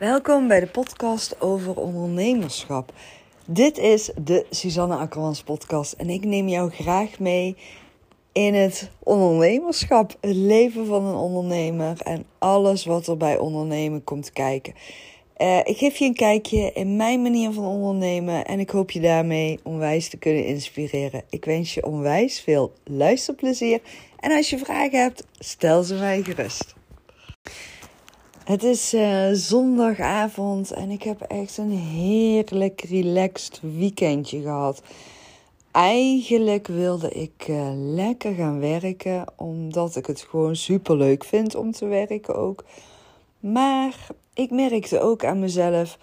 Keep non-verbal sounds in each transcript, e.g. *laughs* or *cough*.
Welkom bij de podcast over ondernemerschap. Dit is de Susanne Akkermans podcast en ik neem jou graag mee in het ondernemerschap, het leven van een ondernemer en alles wat er bij ondernemen komt kijken. Uh, ik geef je een kijkje in mijn manier van ondernemen en ik hoop je daarmee onwijs te kunnen inspireren. Ik wens je onwijs veel luisterplezier en als je vragen hebt, stel ze mij gerust. Het is uh, zondagavond en ik heb echt een heerlijk relaxed weekendje gehad. Eigenlijk wilde ik uh, lekker gaan werken, omdat ik het gewoon super leuk vind om te werken ook. Maar ik merkte ook aan mezelf,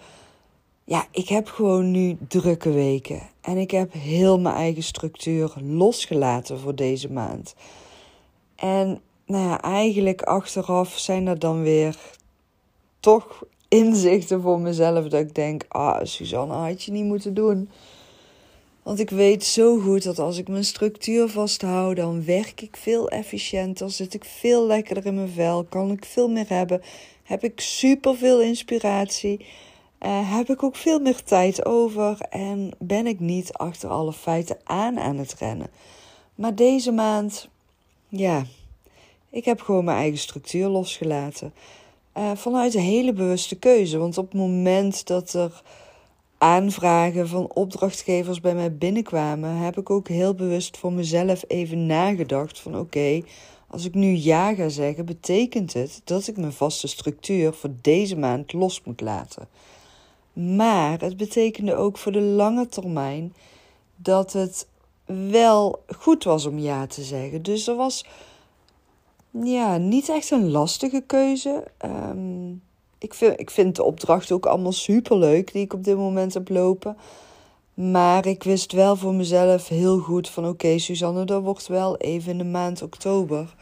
ja, ik heb gewoon nu drukke weken. En ik heb heel mijn eigen structuur losgelaten voor deze maand. En nou ja, eigenlijk achteraf zijn er dan weer toch inzichten voor mezelf dat ik denk: ah, Suzanne, had je niet moeten doen. Want ik weet zo goed dat als ik mijn structuur vasthoud, dan werk ik veel efficiënter, zit ik veel lekkerder in mijn vel, kan ik veel meer hebben, heb ik super veel inspiratie, uh, heb ik ook veel meer tijd over en ben ik niet achter alle feiten aan aan het rennen. Maar deze maand, ja, ik heb gewoon mijn eigen structuur losgelaten. Uh, vanuit een hele bewuste keuze. Want op het moment dat er aanvragen van opdrachtgevers bij mij binnenkwamen, heb ik ook heel bewust voor mezelf even nagedacht van oké, als ik nu ja ga zeggen, betekent het dat ik mijn vaste structuur voor deze maand los moet laten. Maar het betekende ook voor de lange termijn dat het wel goed was om ja te zeggen. Dus er was ja, niet echt een lastige keuze. Um, ik, vind, ik vind de opdrachten ook allemaal super leuk die ik op dit moment heb lopen. Maar ik wist wel voor mezelf heel goed van oké, okay, Suzanne, dat wordt wel even in de maand oktober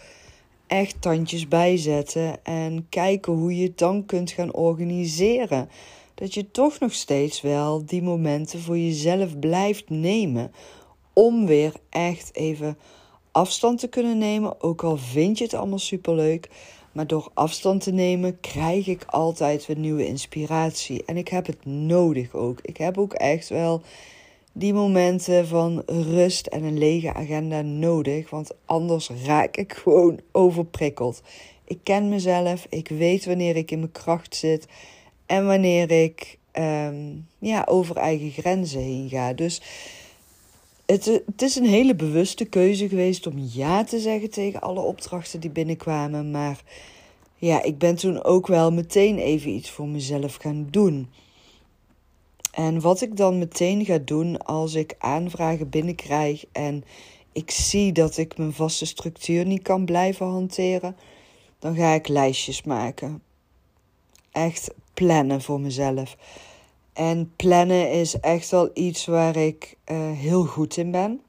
echt tandjes bijzetten en kijken hoe je het dan kunt gaan organiseren. Dat je toch nog steeds wel die momenten voor jezelf blijft nemen om weer echt even afstand te kunnen nemen, ook al vind je het allemaal superleuk. Maar door afstand te nemen krijg ik altijd weer nieuwe inspiratie. En ik heb het nodig ook. Ik heb ook echt wel die momenten van rust en een lege agenda nodig. Want anders raak ik gewoon overprikkeld. Ik ken mezelf. Ik weet wanneer ik in mijn kracht zit. En wanneer ik um, ja, over eigen grenzen heen ga. Dus het, is een hele bewuste keuze geweest om ja te zeggen tegen alle opdrachten die binnenkwamen. Maar ja, ik ben toen ook wel meteen even iets voor mezelf gaan doen. En wat ik dan meteen ga doen als ik aanvragen binnenkrijg en ik zie dat ik mijn vaste structuur niet kan blijven hanteren, dan ga ik lijstjes maken. Echt plannen voor mezelf. En plannen is echt wel iets waar ik uh, heel goed in ben.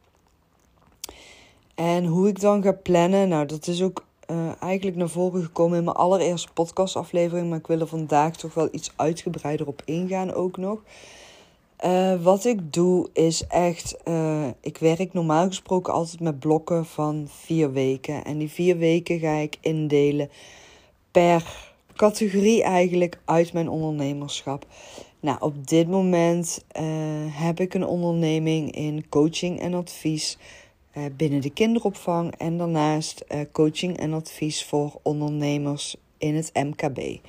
En hoe ik dan ga plannen, nou, dat is ook uh, eigenlijk naar voren gekomen in mijn allereerste podcastaflevering. Maar ik wil er vandaag toch wel iets uitgebreider op ingaan ook nog. Uh, wat ik doe is echt, ik werk normaal gesproken altijd met blokken van vier weken. En die vier weken ga ik indelen per categorie eigenlijk uit mijn ondernemerschap. Nou, op dit moment uh, heb ik een onderneming in coaching en advies uh, binnen de kinderopvang en daarnaast uh, coaching en advies voor ondernemers in het MKB,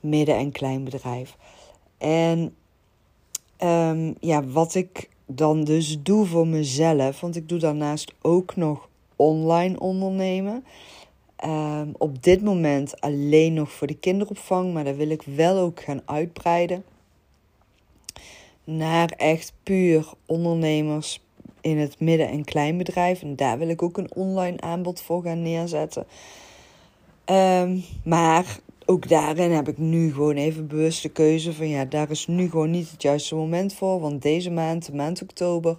midden- en kleinbedrijf. En um, ja, wat ik dan dus doe voor mezelf, want ik doe daarnaast ook nog online ondernemen. Um, op dit moment alleen nog voor de kinderopvang, maar daar wil ik wel ook gaan uitbreiden naar echt puur ondernemers in het midden- en kleinbedrijf. En daar wil ik ook een online aanbod voor gaan neerzetten. Um, maar ook daarin heb ik nu gewoon even bewust de keuze van ja, daar is nu gewoon niet het juiste moment voor. Want deze maand, de maand oktober,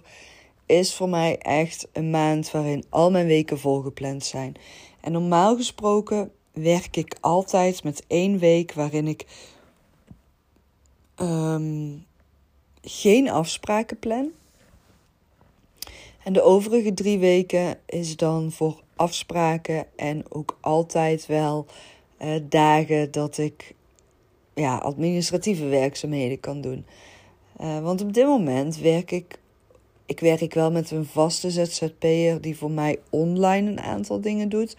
is voor mij echt een maand waarin al mijn weken volgepland zijn. En normaal gesproken werk ik altijd met één week waarin ik um, geen afspraken plan. En de overige drie weken is dan voor afspraken en ook altijd wel uh, dagen dat ik ja, administratieve werkzaamheden kan doen. Uh, want op dit moment werk ik. Ik werk wel met een vaste ZZP'er die voor mij online een aantal dingen doet.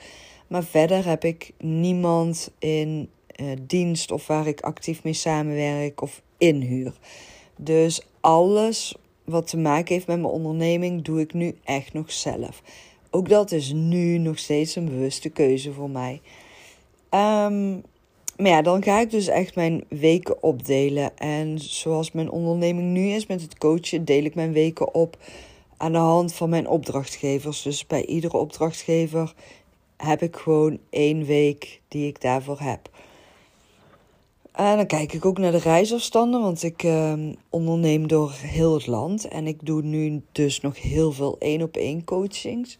Maar verder heb ik niemand in uh, dienst of waar ik actief mee samenwerk of inhuur. Dus alles wat te maken heeft met mijn onderneming doe ik nu echt nog zelf. Ook dat is nu nog steeds een bewuste keuze voor mij. Um, maar ja, dan ga ik dus echt mijn weken opdelen. En zoals mijn onderneming nu is met het coachen, deel ik mijn weken op aan de hand van mijn opdrachtgevers. Dus bij iedere opdrachtgever heb ik gewoon één week die ik daarvoor heb. En dan kijk ik ook naar de reisafstanden, want ik uh, onderneem door heel het land. En ik doe nu dus nog heel veel één op één coachings.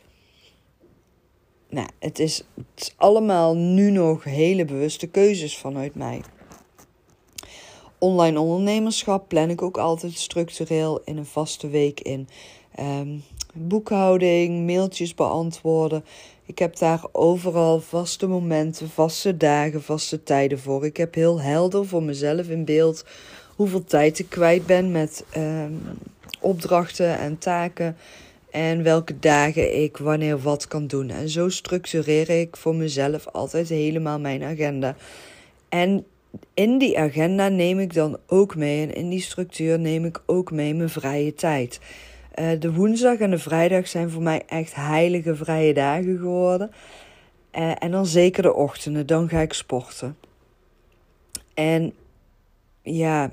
Nou, het is, het is allemaal nu nog hele bewuste keuzes vanuit mij. Online ondernemerschap plan ik ook altijd structureel in een vaste week in. Um, boekhouding, mailtjes beantwoorden. Ik heb daar overal vaste momenten, vaste dagen, vaste tijden voor. Ik heb heel helder voor mezelf in beeld hoeveel tijd ik kwijt ben met um, opdrachten en taken. En welke dagen ik wanneer wat kan doen. En zo structureer ik voor mezelf altijd helemaal mijn agenda. En in die agenda neem ik dan ook mee, en in die structuur neem ik ook mee mijn vrije tijd. Uh, de woensdag en de vrijdag zijn voor mij echt heilige vrije dagen geworden. Uh, en dan zeker de ochtenden, dan ga ik sporten. En ja,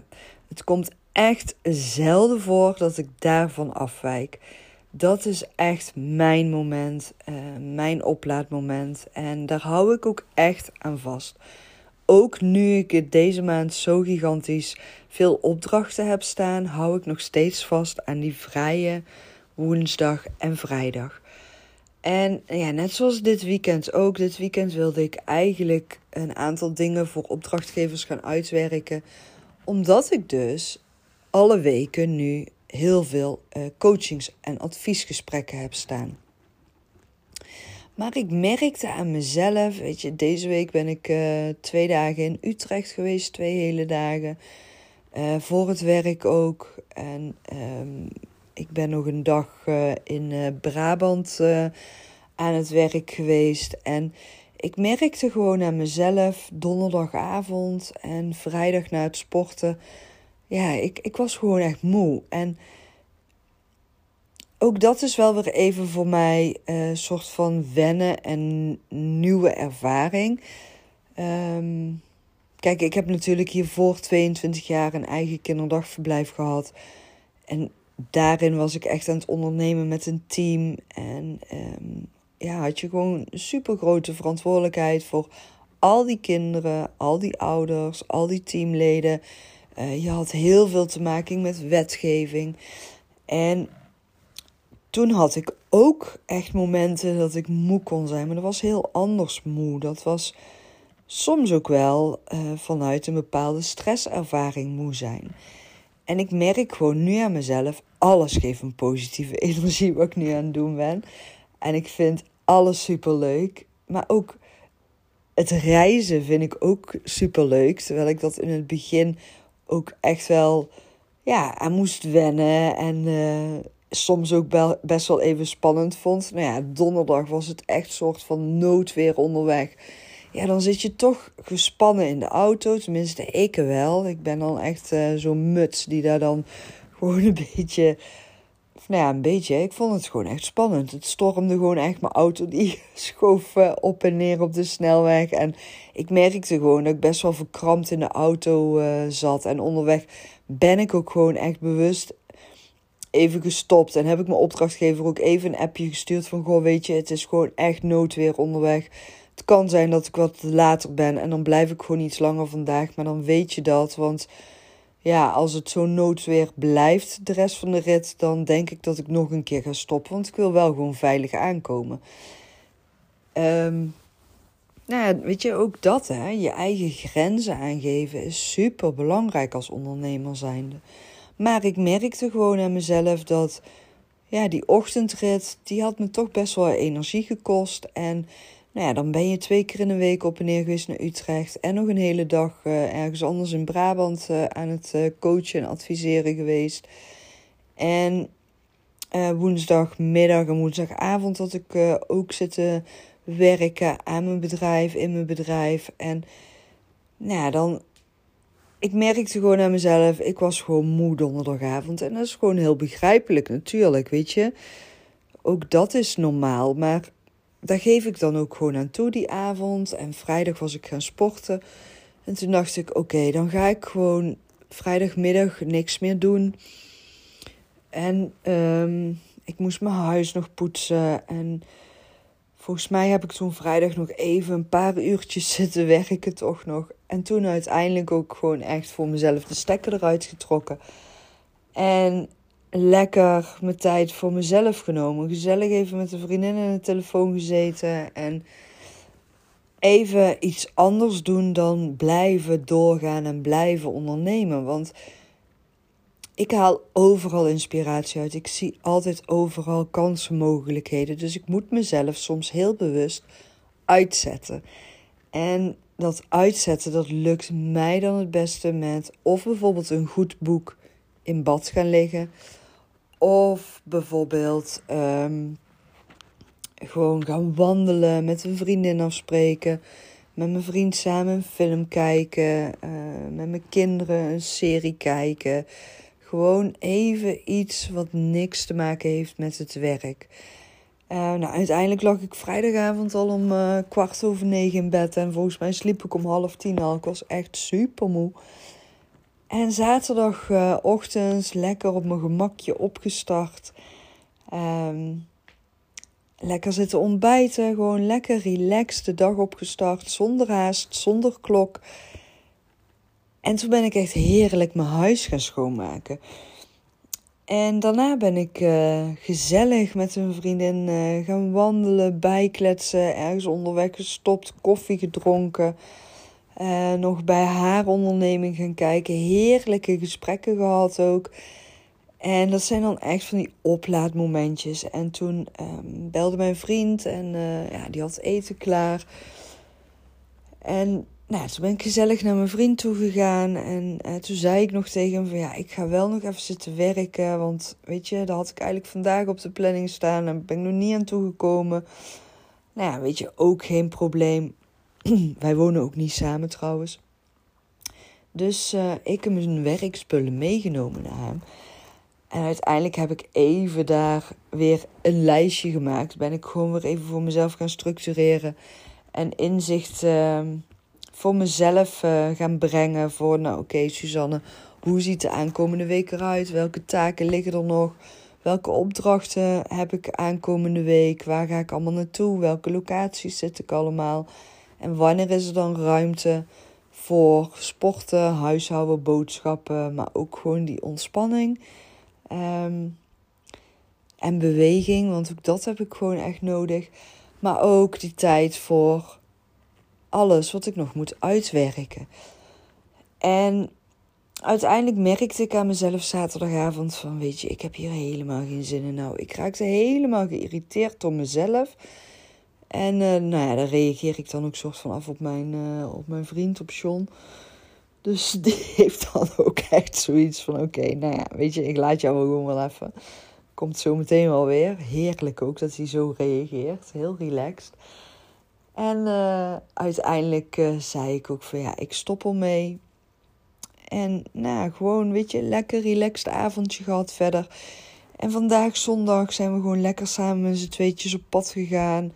het komt echt zelden voor dat ik daarvan afwijk dat is echt mijn moment, uh, mijn oplaadmoment. En daar hou ik ook echt aan vast. Ook nu ik deze maand zo gigantisch veel opdrachten heb staan, hou ik nog steeds vast aan die vrije woensdag en vrijdag. En ja, net zoals dit weekend ook. Dit weekend wilde ik eigenlijk een aantal dingen voor opdrachtgevers gaan uitwerken. Omdat ik dus alle weken nu heel veel uh, coachings- en adviesgesprekken heb staan. Maar ik merkte aan mezelf, weet je, deze week ben ik uh, twee dagen in Utrecht geweest, twee hele dagen. Uh, voor het werk ook. En um, ik ben nog een dag in Brabant aan het werk geweest. En ik merkte gewoon aan mezelf, donderdagavond en vrijdag na het sporten ja, ik, ik was gewoon echt moe. En ook dat is wel weer even voor mij een uh, soort van wennen en nieuwe ervaring. Um, kijk, ik heb natuurlijk hiervoor 22 jaar een eigen kinderdagverblijf gehad. En daarin was ik echt aan het ondernemen met een team. En um, ja, had je gewoon super grote verantwoordelijkheid voor al die kinderen, al die ouders, al die teamleden. Uh, je had heel veel te maken met wetgeving. En toen had ik ook echt momenten dat ik moe kon zijn. Maar dat was heel anders moe. Dat was soms ook wel uh, vanuit een bepaalde stresservaring moe zijn. En ik merk gewoon nu aan mezelf, alles geeft een positieve *laughs* energie wat ik nu aan het doen ben. En ik vind alles super leuk. Maar ook het reizen vind ik ook super leuk. Terwijl ik dat in het begin ook echt wel ja, aan moest wennen. En uh, soms ook best wel even spannend vond. Nou ja, donderdag was het echt soort van noodweer onderweg. Ja, dan zit je toch gespannen in de auto. Tenminste, ik wel. Ik ben dan echt uh, zo'n muts die daar dan *laughs* gewoon een beetje nou ja, een beetje. Ik vond het gewoon echt spannend. Het stormde gewoon echt. Mijn auto die *laughs* schoof uh, op en neer op de snelweg. En ik merkte gewoon dat ik best wel verkrampt in de auto uh, zat. En onderweg ben ik ook gewoon echt bewust even gestopt. En heb ik mijn opdrachtgever ook even een appje gestuurd van... Goh, weet je, het is gewoon echt noodweer onderweg. Het kan zijn dat ik wat later ben. En dan blijf ik gewoon iets langer vandaag. Maar dan weet je dat, want ja, als het zo noodweer blijft de rest van de rit, dan denk ik dat ik nog een keer ga stoppen. Want ik wil wel gewoon veilig aankomen. Um, nou weet je, ook dat, hè, je eigen grenzen aangeven is super belangrijk als ondernemer zijnde. Maar ik merkte gewoon aan mezelf dat, ja, die ochtendrit, die had me toch best wel energie gekost. En Nou ja, dan ben je twee keer in de week op en neer geweest naar Utrecht. En nog een hele dag uh, ergens anders in Brabant uh, aan het uh, coachen en adviseren geweest. En woensdagmiddag en woensdagavond had ik ook zitten werken aan mijn bedrijf, in mijn bedrijf. En nou ja, dan. Ik merkte gewoon aan mezelf, ik was gewoon moe donderdagavond. En dat is gewoon heel begrijpelijk, natuurlijk, weet je. Ook dat is normaal, maar daar geef ik dan ook gewoon aan toe die avond. En vrijdag was ik gaan sporten. En toen dacht ik, oké, dan ga ik gewoon vrijdagmiddag niks meer doen. En um, ik moest mijn huis nog poetsen. En volgens mij heb ik toen vrijdag nog even een paar uurtjes *laughs* zitten werken toch nog. En toen uiteindelijk ook gewoon echt voor mezelf de stekker eruit getrokken. En lekker mijn tijd voor mezelf genomen. Gezellig even met een vriendin in de telefoon gezeten. En even iets anders doen dan blijven doorgaan en blijven ondernemen. Want ik haal overal inspiratie uit. Ik zie altijd overal kansen, mogelijkheden. Dus ik moet mezelf soms heel bewust uitzetten. En dat uitzetten, dat lukt mij dan het beste met of bijvoorbeeld een goed boek in bad gaan liggen of bijvoorbeeld ehm, gewoon gaan wandelen, met een vriendin afspreken, met mijn vriend samen een film kijken, uh, met mijn kinderen een serie kijken. Gewoon even iets wat niks te maken heeft met het werk. Uh, nou, uiteindelijk lag ik vrijdagavond al om uh, kwart over negen in bed. En volgens mij sliep ik om half tien al. Ik was echt super moe. En zaterdagochtends lekker op mijn gemakje opgestart. Um, lekker zitten ontbijten. Gewoon lekker relaxed de dag opgestart. Zonder haast, zonder klok. En toen ben ik echt heerlijk mijn huis gaan schoonmaken. En daarna ben ik uh, gezellig met een vriendin uh, gaan wandelen, bijkletsen, ergens onderweg gestopt, koffie gedronken. Uh, nog bij haar onderneming gaan kijken. Heerlijke gesprekken gehad ook. En dat zijn dan echt van die oplaadmomentjes. En toen um, belde mijn vriend en ja, die had eten klaar. En nou, toen ben ik gezellig naar mijn vriend toe gegaan. En uh, toen zei ik nog tegen hem van ja, ik ga wel nog even zitten werken. Want weet je, dat had ik eigenlijk vandaag op de planning staan. En ben ik nog niet aan toegekomen. Nou ja, weet je, ook geen probleem. *clears throat* Wij wonen ook niet samen trouwens. Dus uh, ik heb mijn werkspullen meegenomen naar hem. En uiteindelijk heb ik even daar weer een lijstje gemaakt. Ben ik gewoon weer even voor mezelf gaan structureren. En inzicht uh, voor mezelf uh, gaan brengen. Voor, nou oké, okay, Suzanne, hoe ziet de aankomende week eruit? Welke taken liggen er nog? Welke opdrachten heb ik aankomende week? Waar ga ik allemaal naartoe? Welke locaties zit ik allemaal? En wanneer is er dan ruimte voor sporten, huishouden, boodschappen, maar ook gewoon die ontspanning um, en beweging, want ook dat heb ik gewoon echt nodig. Maar ook die tijd voor alles wat ik nog moet uitwerken. En uiteindelijk merkte ik aan mezelf zaterdagavond van, weet je, ik heb hier helemaal geen zin in. Nou, ik raakte helemaal geïrriteerd door mezelf. En uh, nou ja, daar reageer ik dan ook soort van af op mijn, uh, op mijn vriend, op John. Dus *laughs* die heeft dan ook echt zoiets van: oké, nou ja, weet je, ik laat jou gewoon wel even. Komt zo meteen wel weer. Heerlijk ook dat hij zo reageert. Heel relaxed. En uh, uiteindelijk zei ik ook van ja, ik stop ermee. En nou, gewoon, weet je, lekker relaxed avondje gehad verder. En vandaag zondag zijn we gewoon lekker samen met z'n tweetjes op pad gegaan.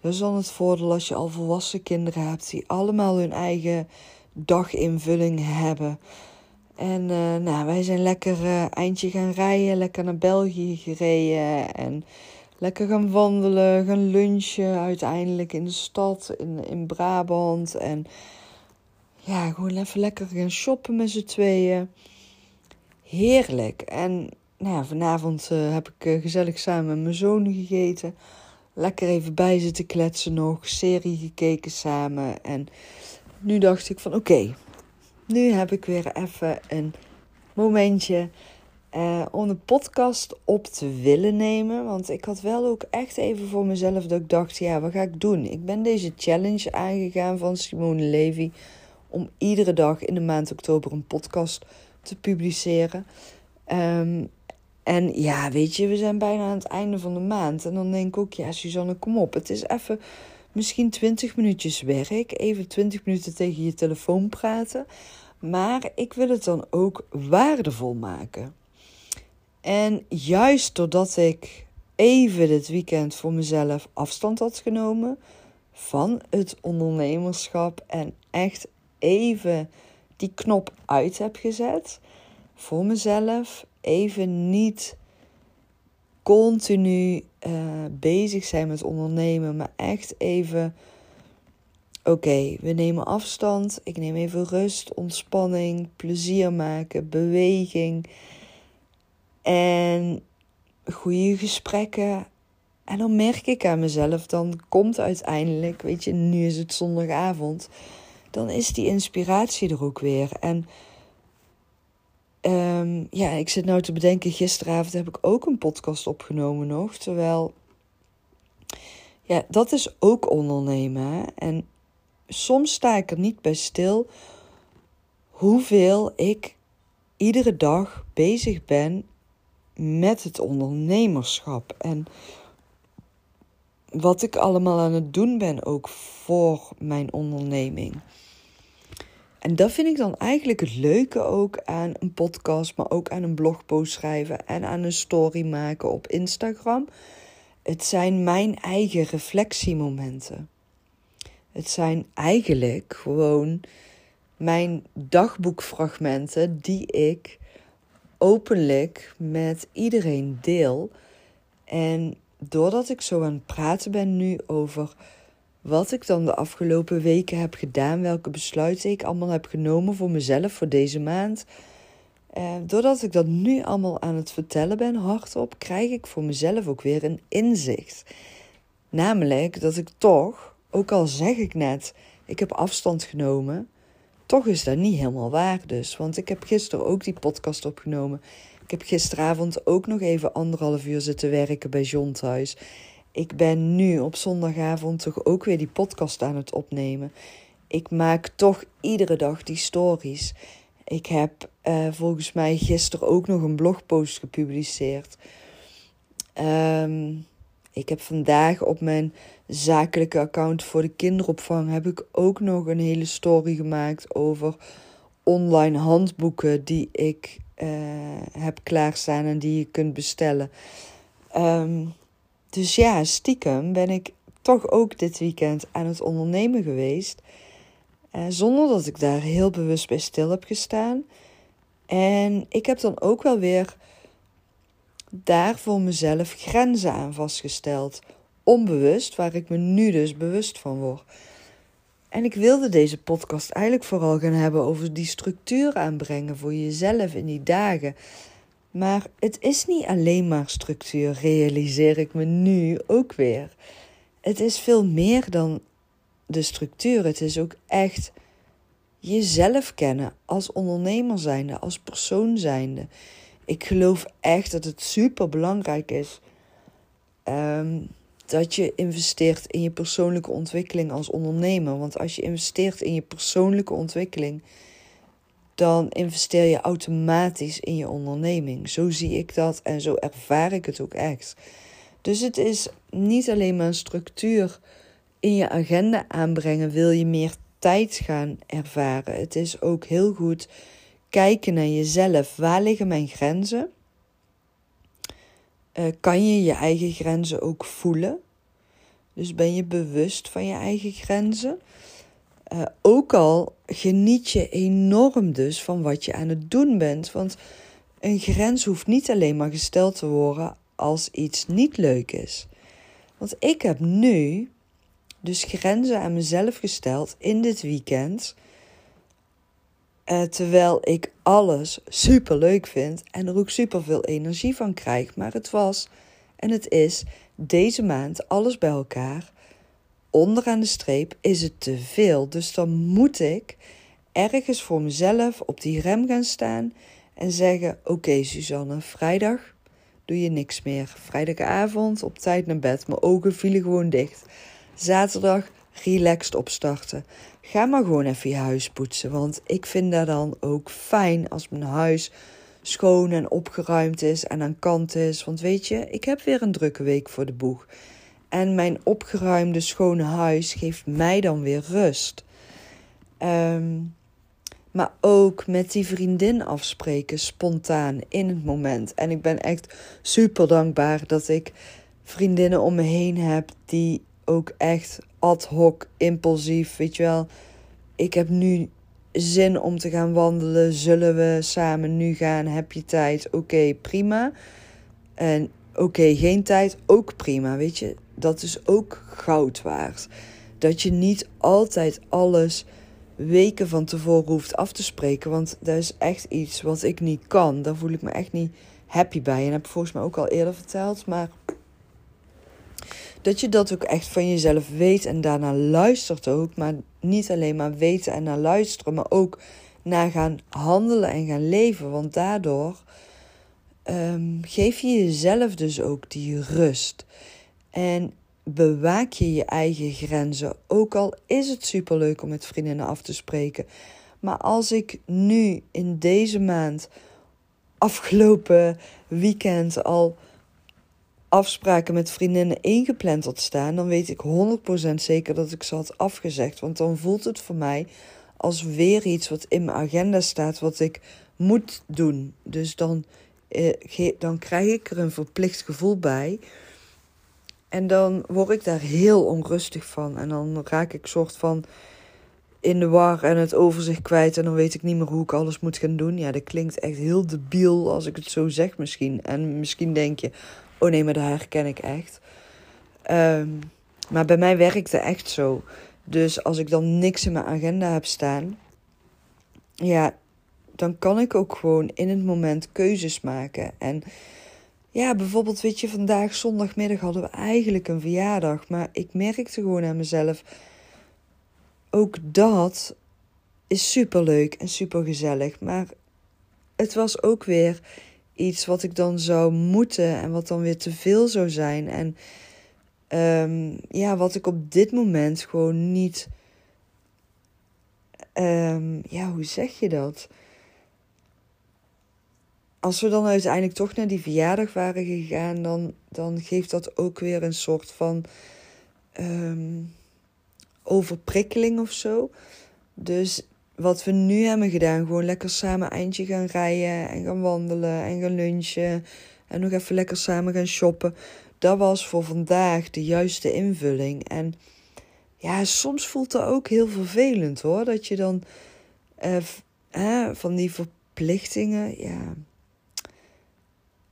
Dat is dan het voordeel als je al volwassen kinderen hebt die allemaal hun eigen daginvulling hebben. En uh, nou, wij zijn lekker eindje gaan rijden, lekker naar België gereden en lekker gaan wandelen, gaan lunchen uiteindelijk in de stad, in, in Brabant. En ja, gewoon even lekker gaan shoppen met z'n tweeën. Heerlijk. En nou ja, vanavond uh, heb ik gezellig samen met mijn zoon gegeten lekker even bij zitten kletsen nog, serie gekeken samen. En nu dacht ik van oké, nu heb ik weer even een momentje. Uh, om de podcast op te willen nemen. Want ik had wel ook echt even voor mezelf dat ik dacht: ja, wat ga ik doen? Ik ben deze challenge aangegaan van Simone Levy om iedere dag in de maand oktober een podcast te publiceren. Um, en ja, weet je, we zijn bijna aan het einde van de maand. En dan denk ik ook, ja, Suzanne, kom op. Het is even misschien 20 minuutjes werk. Even 20 minuten tegen je telefoon praten. Maar ik wil het dan ook waardevol maken. En juist doordat ik even dit weekend voor mezelf afstand had genomen van het ondernemerschap en echt even die knop uit heb gezet voor mezelf, even niet continu uh, bezig zijn met ondernemen, maar echt even. Oké, we nemen afstand. Ik neem even rust, ontspanning, plezier maken, beweging. En goede gesprekken. En dan merk ik aan mezelf, dan komt uiteindelijk, weet je, nu is het zondagavond, dan is die inspiratie er ook weer. En um, ja, ik zit nou te bedenken, gisteravond heb ik ook een podcast opgenomen nog. Terwijl, ja, dat is ook ondernemen. En soms sta ik er niet bij stil hoeveel ik iedere dag bezig ben met het ondernemerschap. En wat ik allemaal aan het doen ben ook voor mijn onderneming. En dat vind ik dan eigenlijk het leuke ook aan een podcast, maar ook aan een blogpost schrijven en aan een story maken op Instagram. Het zijn mijn eigen reflectiemomenten. Het zijn eigenlijk gewoon mijn dagboekfragmenten die ik openlijk met iedereen deel. En doordat ik zo aan het praten ben nu over wat ik dan de afgelopen weken heb gedaan, welke besluiten ik allemaal heb genomen voor mezelf voor deze maand. Eh, doordat ik dat nu allemaal aan het vertellen ben, hardop, krijg ik voor mezelf ook weer een inzicht. Namelijk dat ik toch, ook al zeg ik net, ik heb afstand genomen, toch is dat niet helemaal waar dus. Want ik heb gisteren ook die podcast opgenomen. Ik heb gisteravond ook nog even anderhalf uur zitten werken bij John thuis. Ik ben nu op zondagavond toch ook weer die podcast aan het opnemen. Ik maak toch iedere dag die stories. Ik heb uh, volgens mij gisteren ook nog een blogpost gepubliceerd. Um, ik heb vandaag op mijn zakelijke account voor de kinderopvang heb ik ook nog een hele story gemaakt over online handboeken die ik uh, heb klaarstaan en die je kunt bestellen. Um, dus ja, stiekem ben ik toch ook dit weekend aan het ondernemen geweest. Uh, zonder dat ik daar heel bewust bij stil heb gestaan. En ik heb dan ook wel weer daar voor mezelf grenzen aan vastgesteld. Onbewust, waar ik me nu dus bewust van word. En ik wilde deze podcast eigenlijk vooral gaan hebben over die structuur aanbrengen voor jezelf in die dagen. Maar het is niet alleen maar structuur, realiseer ik me nu ook weer. Het is veel meer dan de structuur. Het is ook echt jezelf kennen als ondernemer zijnde, als persoon zijnde. Ik geloof echt dat het super belangrijk is ehm, dat je investeert in je persoonlijke ontwikkeling als ondernemer. Want als je investeert in je persoonlijke ontwikkeling, dan investeer je automatisch in je onderneming. Zo zie ik dat en zo ervaar ik het ook echt. Dus het is niet alleen maar een structuur in je agenda aanbrengen, wil je meer tijd gaan ervaren. Het is ook heel goed kijken naar jezelf. Waar liggen mijn grenzen? Uh, kan je je eigen grenzen ook voelen? Dus ben je bewust van je eigen grenzen? Uh, ook al geniet je enorm dus van wat je aan het doen bent. Want een grens hoeft niet alleen maar gesteld te worden als iets niet leuk is. Want ik heb nu dus grenzen aan mezelf gesteld in dit weekend. Uh, terwijl ik alles super leuk vind en er ook super veel energie van krijg. Maar het was en het is deze maand alles bij elkaar onderaan de streep is het te veel. Dus dan moet ik ergens voor mezelf op die rem gaan staan En zeggen: Oké, Suzanne, vrijdag doe je niks meer. Vrijdagavond op tijd naar bed. Mijn ogen vielen gewoon dicht. Zaterdag relaxed opstarten. Ga maar gewoon even je huis poetsen. Want ik vind dat dan ook fijn als mijn huis schoon en opgeruimd is en aan kant is. Want weet je, ik heb weer een drukke week voor de boeg. En mijn opgeruimde, schone huis geeft mij dan weer rust. Ehm, maar ook met die vriendin afspreken, spontaan, in het moment. En ik ben echt super dankbaar dat ik vriendinnen om me heen heb die ook echt ad hoc, impulsief, weet je wel. Ik heb nu zin om te gaan wandelen. Zullen we samen nu gaan? Heb je tijd? Oké, prima. En oké, geen tijd, ook prima. Weet je, dat is ook goud waard. Dat je niet altijd alles weken van tevoren hoeft af te spreken. Want dat is echt iets wat ik niet kan. Daar voel ik me echt niet happy bij. En heb volgens mij ook al eerder verteld. Maar dat je dat ook echt van jezelf weet en daarna luistert ook. Maar niet alleen maar weten en naar luisteren, maar ook naar gaan handelen en gaan leven. Want daardoor um, geef je jezelf dus ook die rust. En bewaak je je eigen grenzen. Ook al is het superleuk om met vriendinnen af te spreken. Maar als ik nu in deze maand, afgelopen weekend al afspraken met vriendinnen ingepland had staan, dan weet ik 100% zeker dat ik ze had afgezegd. Want dan voelt het voor mij als weer iets wat in mijn agenda staat, wat ik moet doen. Dus dan, eh, dan krijg ik er een verplicht gevoel bij. En dan word ik daar heel onrustig van. En dan raak ik soort van in de war en het overzicht kwijt. En dan weet ik niet meer hoe ik alles moet gaan doen. Ja, dat klinkt echt heel debiel als ik het zo zeg misschien. En misschien denk je, oh nee, dat herken ik echt. Ehm, maar bij mij werkt het echt zo. Dus als ik dan niks in mijn agenda heb staan, ja, dan kan ik ook gewoon in het moment keuzes maken. En ja, bijvoorbeeld, weet je, vandaag zondagmiddag hadden we eigenlijk een verjaardag. Maar ik merkte gewoon aan mezelf, ook dat is superleuk en super gezellig. Maar het was ook weer iets wat ik dan zou moeten en wat dan weer te veel zou zijn. En um, ja, wat ik op dit moment gewoon niet. Um, ja, hoe zeg je dat? Als we dan uiteindelijk toch naar die verjaardag waren gegaan, dan, dan geeft dat ook weer een soort van um, overprikkeling of zo. Dus wat we nu hebben gedaan. Gewoon lekker samen eindje gaan rijden en gaan wandelen en gaan lunchen. En nog even lekker samen gaan shoppen. Dat was voor vandaag de juiste invulling. En ja, soms voelt dat ook heel vervelend hoor. Dat je dan eh, van die verplichtingen, ja.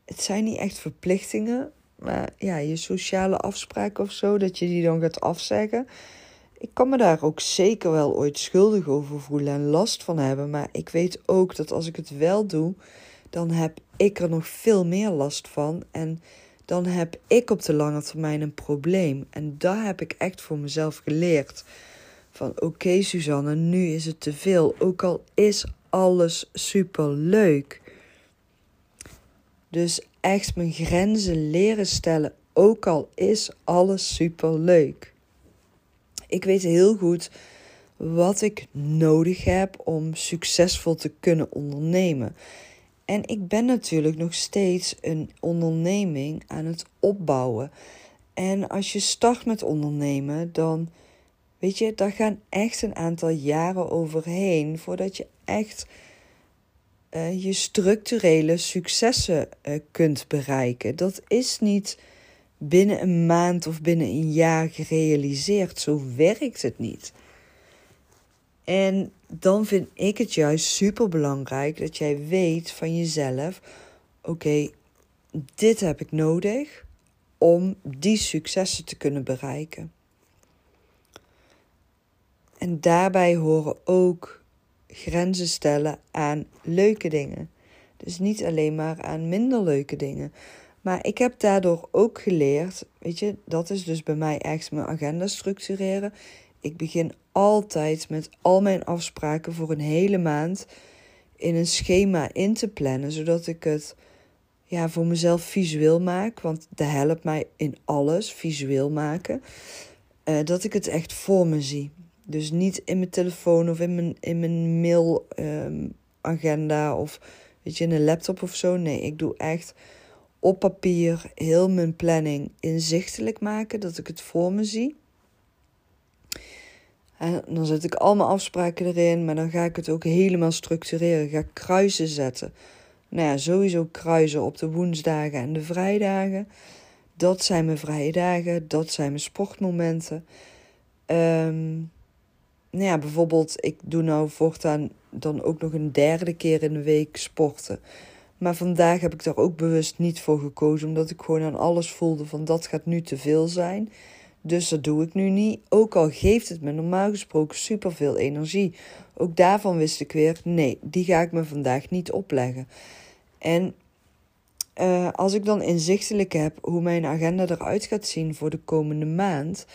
Het zijn niet echt verplichtingen, maar ja, je sociale afspraken of zo, dat je die dan gaat afzeggen ik kan me daar ook zeker wel ooit schuldig over voelen en last van hebben. Maar ik weet ook dat als ik het wel doe, dan heb ik er nog veel meer last van. En dan heb ik op de lange termijn een probleem. En daar heb ik echt voor mezelf geleerd. Van oké, Suzanne, nu is het te veel. Ook al is alles super leuk. Dus echt mijn grenzen leren stellen. Ook al is alles super leuk. Ik weet heel goed wat ik nodig heb om succesvol te kunnen ondernemen. En ik ben natuurlijk nog steeds een onderneming aan het opbouwen. En als je start met ondernemen, dan weet je, daar gaan echt een aantal jaren overheen voordat je echt uh, je structurele successen uh, kunt bereiken. Dat is niet binnen een maand of binnen een jaar gerealiseerd. Zo werkt het niet. En dan vind ik het juist super belangrijk dat jij weet van jezelf: oké, dit heb ik nodig om die successen te kunnen bereiken. En daarbij horen ook grenzen stellen aan leuke dingen. Dus niet alleen maar aan minder leuke dingen. Maar ik heb daardoor ook geleerd, weet je, dat is dus bij mij echt mijn agenda structureren. Ik begin altijd met al mijn afspraken voor een hele maand in een schema in te plannen, zodat ik het ja, voor mezelf visueel maak. Want dat helpt mij in alles, visueel maken. Uh, dat ik het echt voor me zie. Dus niet in mijn telefoon of in mijn, in mijn mail um, agenda of weet je, in een laptop of zo. Nee, ik doe echt op papier heel mijn planning inzichtelijk maken, dat ik het voor me zie. En dan zet ik al mijn afspraken erin, maar dan ga ik het ook helemaal structureren. ga kruisen zetten. Nou ja, sowieso kruisen op de woensdagen en de vrijdagen. Dat zijn mijn vrije dagen, dat zijn mijn sportmomenten. Um, nou ja, bijvoorbeeld, ik doe nou voortaan dan ook nog een derde keer in de week sporten. Maar vandaag heb ik daar ook bewust niet voor gekozen, omdat ik gewoon aan alles voelde van dat gaat nu te veel zijn. Dus dat doe ik nu niet. Ook al geeft het me normaal gesproken superveel energie. Ook daarvan wist ik weer, nee, die ga ik me vandaag niet opleggen. En uh, als ik dan inzichtelijk heb hoe mijn agenda eruit gaat zien voor de komende maand,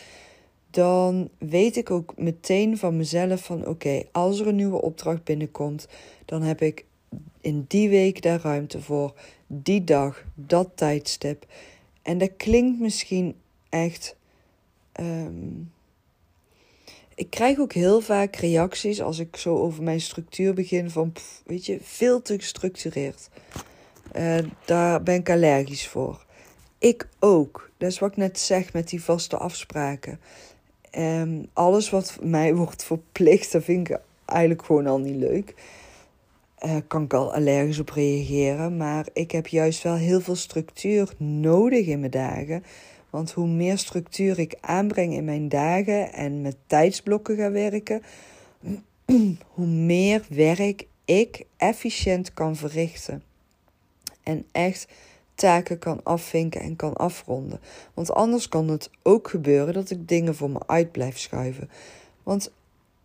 dan weet ik ook meteen van mezelf van oké, als er een nieuwe opdracht binnenkomt, dan heb ik in die week daar ruimte voor, die dag, dat tijdstip. En dat klinkt misschien echt. Um, ik krijg ook heel vaak reacties als ik zo over mijn structuur begin van, weet je, veel te gestructureerd. Uh, daar ben ik allergisch voor. Ik ook. Dat is wat ik net zeg met die vaste afspraken. Um, alles wat mij *laughs* wordt verplicht, dat vind ik eigenlijk gewoon al niet leuk. Uh, kan ik al allergisch op reageren. Maar ik heb juist wel heel veel structuur nodig in mijn dagen. Want hoe meer structuur ik aanbreng in mijn dagen en met tijdsblokken ga werken, *clears throat* hoe meer werk ik efficiënt kan verrichten. En echt taken kan afvinken en kan afronden. Want anders kan het ook gebeuren dat ik dingen voor me uit blijf schuiven. Want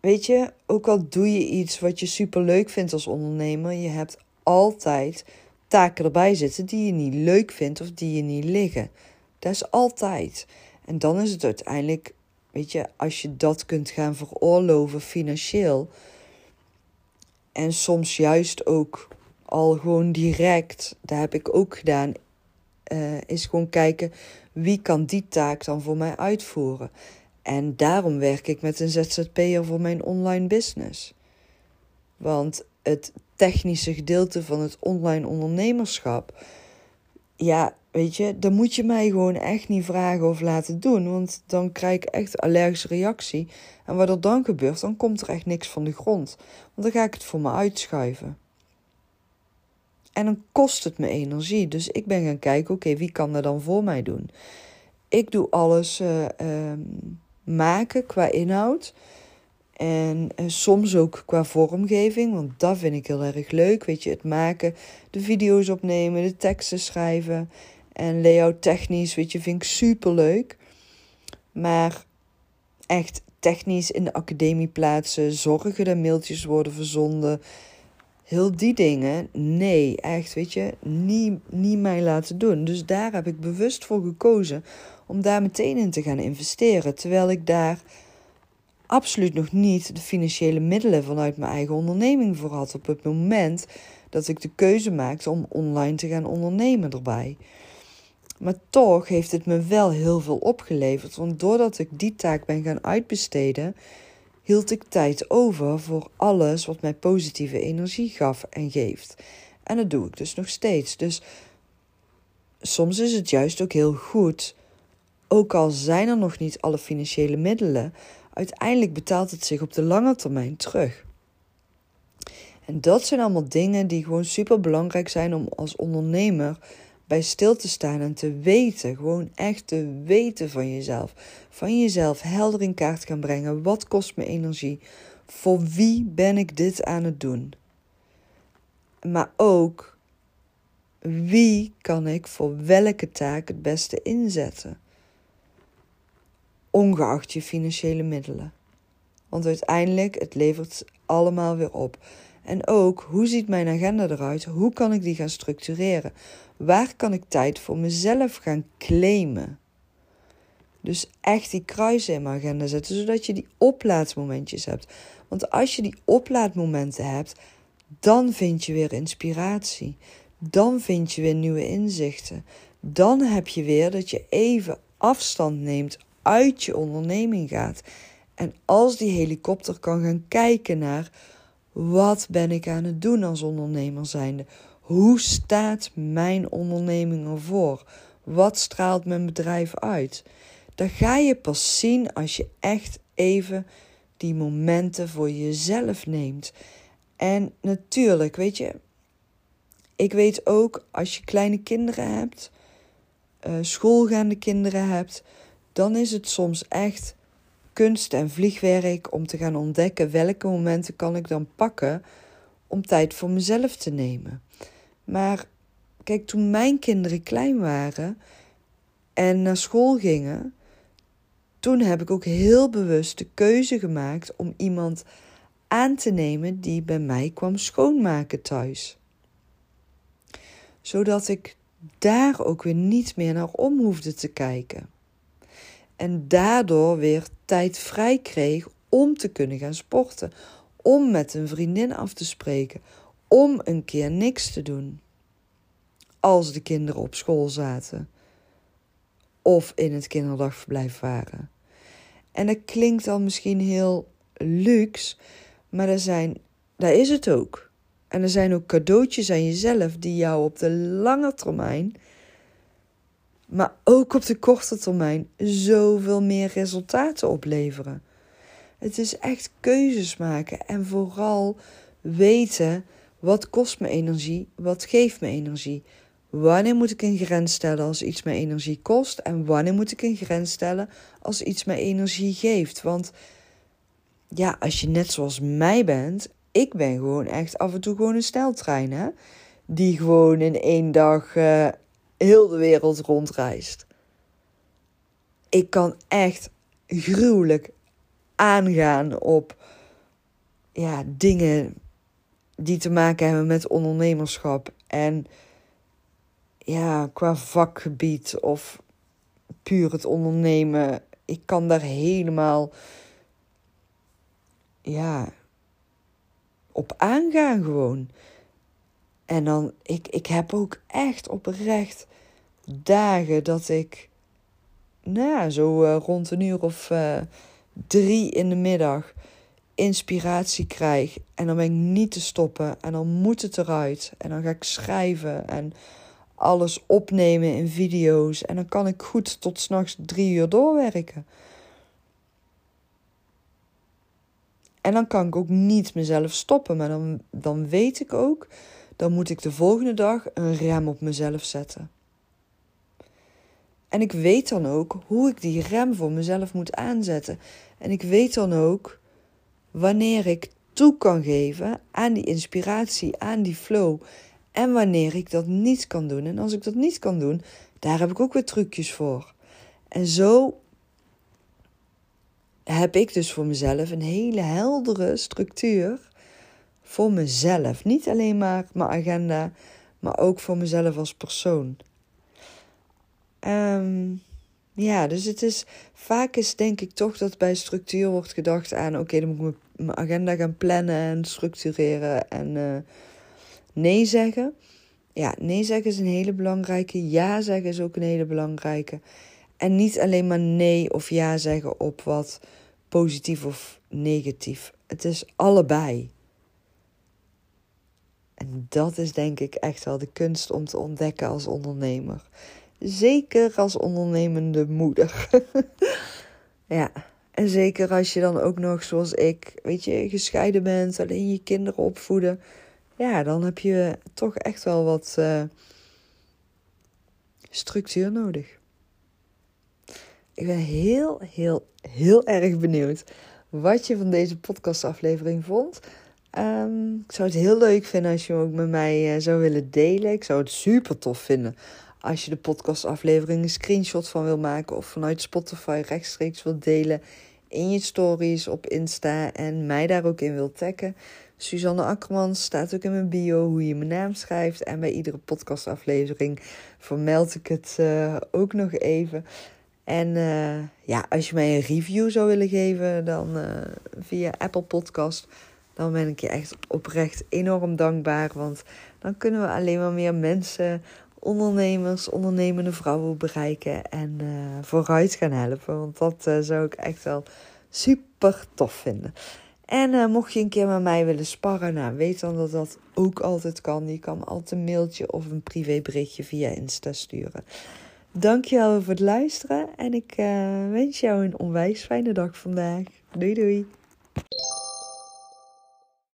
weet je, ook al doe je iets wat je super leuk vindt als ondernemer, je hebt altijd taken erbij zitten die je niet leuk vindt of die je niet liggen. Dat is altijd. En dan is het uiteindelijk, weet je, als je dat kunt gaan veroorloven financieel. En soms juist ook al gewoon direct, dat heb ik ook gedaan, uh, is gewoon kijken wie kan die taak dan voor mij uitvoeren. En daarom werk ik met een ZZP'er voor mijn online business. Want het technische gedeelte van het online ondernemerschap, ja, weet je, dan moet je mij gewoon echt niet vragen of laten doen. Want dan krijg ik echt allergische reactie. En wat er dan gebeurt, dan komt er echt niks van de grond. Want dan ga ik het voor me uitschuiven. En dan kost het me energie. Dus ik ben gaan kijken, oké, wie kan dat dan voor mij doen? Ik doe alles uh, uh, maken qua inhoud. En soms ook qua vormgeving, want dat vind ik heel erg leuk. Weet je, het maken, de video's opnemen, de teksten schrijven. En layout technisch, weet je, vind ik super leuk. Maar echt technisch in de academie plaatsen, zorgen dat mailtjes worden verzonden heel die dingen, nee, echt, weet je, niet, niet mij laten doen. Dus daar heb ik bewust voor gekozen om daar meteen in te gaan investeren. Terwijl ik daar absoluut nog niet de financiële middelen vanuit mijn eigen onderneming voor had op het moment dat ik de keuze maakte om online te gaan ondernemen erbij. Maar toch heeft het me wel heel veel opgeleverd. Want doordat ik die taak ben gaan uitbesteden, hield ik tijd over voor alles wat mij positieve energie gaf en geeft. En dat doe ik dus nog steeds. Dus soms is het juist ook heel goed, ook al zijn er nog niet alle financiële middelen, uiteindelijk betaalt het zich op de lange termijn terug. En dat zijn allemaal dingen die gewoon super belangrijk zijn om als ondernemer bij stil te staan en te weten, gewoon echt te weten van jezelf. Van jezelf helder in kaart gaan brengen. Wat kost me energie? Voor wie ben ik dit aan het doen? Maar ook, wie kan ik voor welke taak het beste inzetten? Ongeacht je financiële middelen. Want uiteindelijk, het levert allemaal weer op. En ook, hoe ziet mijn agenda eruit? Hoe kan ik die gaan structureren? Waar kan ik tijd voor mezelf gaan claimen? Dus echt die kruisen in mijn agenda zetten, zodat je die oplaadmomentjes hebt. Want als je die oplaadmomenten hebt, dan vind je weer inspiratie. Dan vind je weer nieuwe inzichten. Dan heb je weer dat je even afstand neemt, uit je onderneming gaat. En als die helikopter kan gaan kijken naar wat ben ik aan het doen als ondernemer zijnde? Hoe staat mijn onderneming ervoor? Wat straalt mijn bedrijf uit? Dat ga je pas zien als je echt even die momenten voor jezelf neemt. En natuurlijk, weet je, ik weet ook als je kleine kinderen hebt, uh, schoolgaande kinderen hebt, dan is het soms echt kunst en vliegwerk om te gaan ontdekken welke momenten kan ik dan pakken om tijd voor mezelf te nemen. Maar kijk, toen mijn kinderen klein waren en naar school gingen, toen heb ik ook heel bewust de keuze gemaakt om iemand aan te nemen die bij mij kwam schoonmaken thuis. Zodat ik daar ook weer niet meer naar om hoefde te kijken. En daardoor weer tijd vrij kreeg om te kunnen gaan sporten, om met een vriendin af te spreken, om een keer niks te doen. Als de kinderen op school zaten of in het kinderdagverblijf waren. En dat klinkt dan misschien heel luxe, maar er zijn, daar is het ook. En er zijn ook cadeautjes aan jezelf die jou op de lange termijn, maar ook op de korte termijn, zoveel meer resultaten opleveren. Het is echt keuzes maken en vooral weten wat kost me energie, wat geeft me energie. Wanneer moet ik een grens stellen als iets me energie kost en wanneer moet ik een grens stellen als iets me energie geeft? Want ja, als je net zoals mij bent, ik ben gewoon echt af en toe gewoon een sneltrein, hè? Die gewoon in één dag uh, heel de wereld rondreist. Ik kan echt gruwelijk aangaan op ja, dingen die te maken hebben met ondernemerschap. En ja, qua vakgebied of puur het ondernemen. Ik kan daar helemaal ja, op aangaan gewoon. En dan, ik, ik heb ook echt oprecht dagen dat ik, nou ja, zo uh, rond een uur of uh, drie in de middag inspiratie krijg. En dan ben ik niet te stoppen. En dan moet het eruit. En dan ga ik schrijven en alles opnemen in video's. En dan kan ik goed tot s'nachts drie uur doorwerken. En dan kan ik ook niet mezelf stoppen. Maar dan, dan weet ik ook, dan moet ik de volgende dag een rem op mezelf zetten. En ik weet dan ook hoe ik die rem voor mezelf moet aanzetten. En ik weet dan ook wanneer ik toe kan geven aan die inspiratie, aan die flow. En wanneer ik dat niet kan doen. En als ik dat niet kan doen, daar heb ik ook weer trucjes voor. En zo heb ik dus voor mezelf een hele heldere structuur voor mezelf. Niet alleen maar mijn agenda, maar ook voor mezelf als persoon. Um, ja, dus het is vaak is denk ik toch dat bij structuur wordt gedacht aan: oké, dan moet ik mijn agenda gaan plannen en structureren en uh, nee zeggen. Ja, nee zeggen is een hele belangrijke. Ja zeggen is ook een hele belangrijke. En niet alleen maar nee of ja zeggen op wat positief of negatief. Het is allebei. En dat is denk ik echt wel de kunst om te ontdekken als ondernemer. Zeker als ondernemende moeder. *laughs* ja. En zeker als je dan ook nog, zoals ik, weet je, gescheiden bent, alleen je kinderen opvoeden. Ja, dan heb je toch echt wel wat uh, structuur nodig. Ik ben heel, heel, heel erg benieuwd wat je van deze podcastaflevering vond. Um, ik zou het heel leuk vinden als je hem ook met mij uh, zou willen delen. Ik zou het super tof vinden als je de podcastaflevering een screenshot van wil maken of vanuit Spotify rechtstreeks wilt delen in je stories op Insta en mij daar ook in wilt taggen. Suzanne Akkerman staat ook in mijn bio hoe je mijn naam schrijft. En bij iedere podcastaflevering vermeld ik het uh, ook nog even. En uh, ja, als je mij een review zou willen geven, dan uh, via Apple Podcast, dan ben ik je echt oprecht enorm dankbaar. Want dan kunnen we alleen maar meer mensen, ondernemers, ondernemende vrouwen bereiken en uh, vooruit gaan helpen. Want dat uh, zou ik echt wel super tof vinden. En uh, mocht je een keer met mij willen sparren, nou, weet dan dat dat ook altijd kan. Je kan altijd een mailtje of een privéberichtje via Insta sturen. Dankjewel voor het luisteren en ik wens jou een onwijs fijne dag vandaag. Doei doei!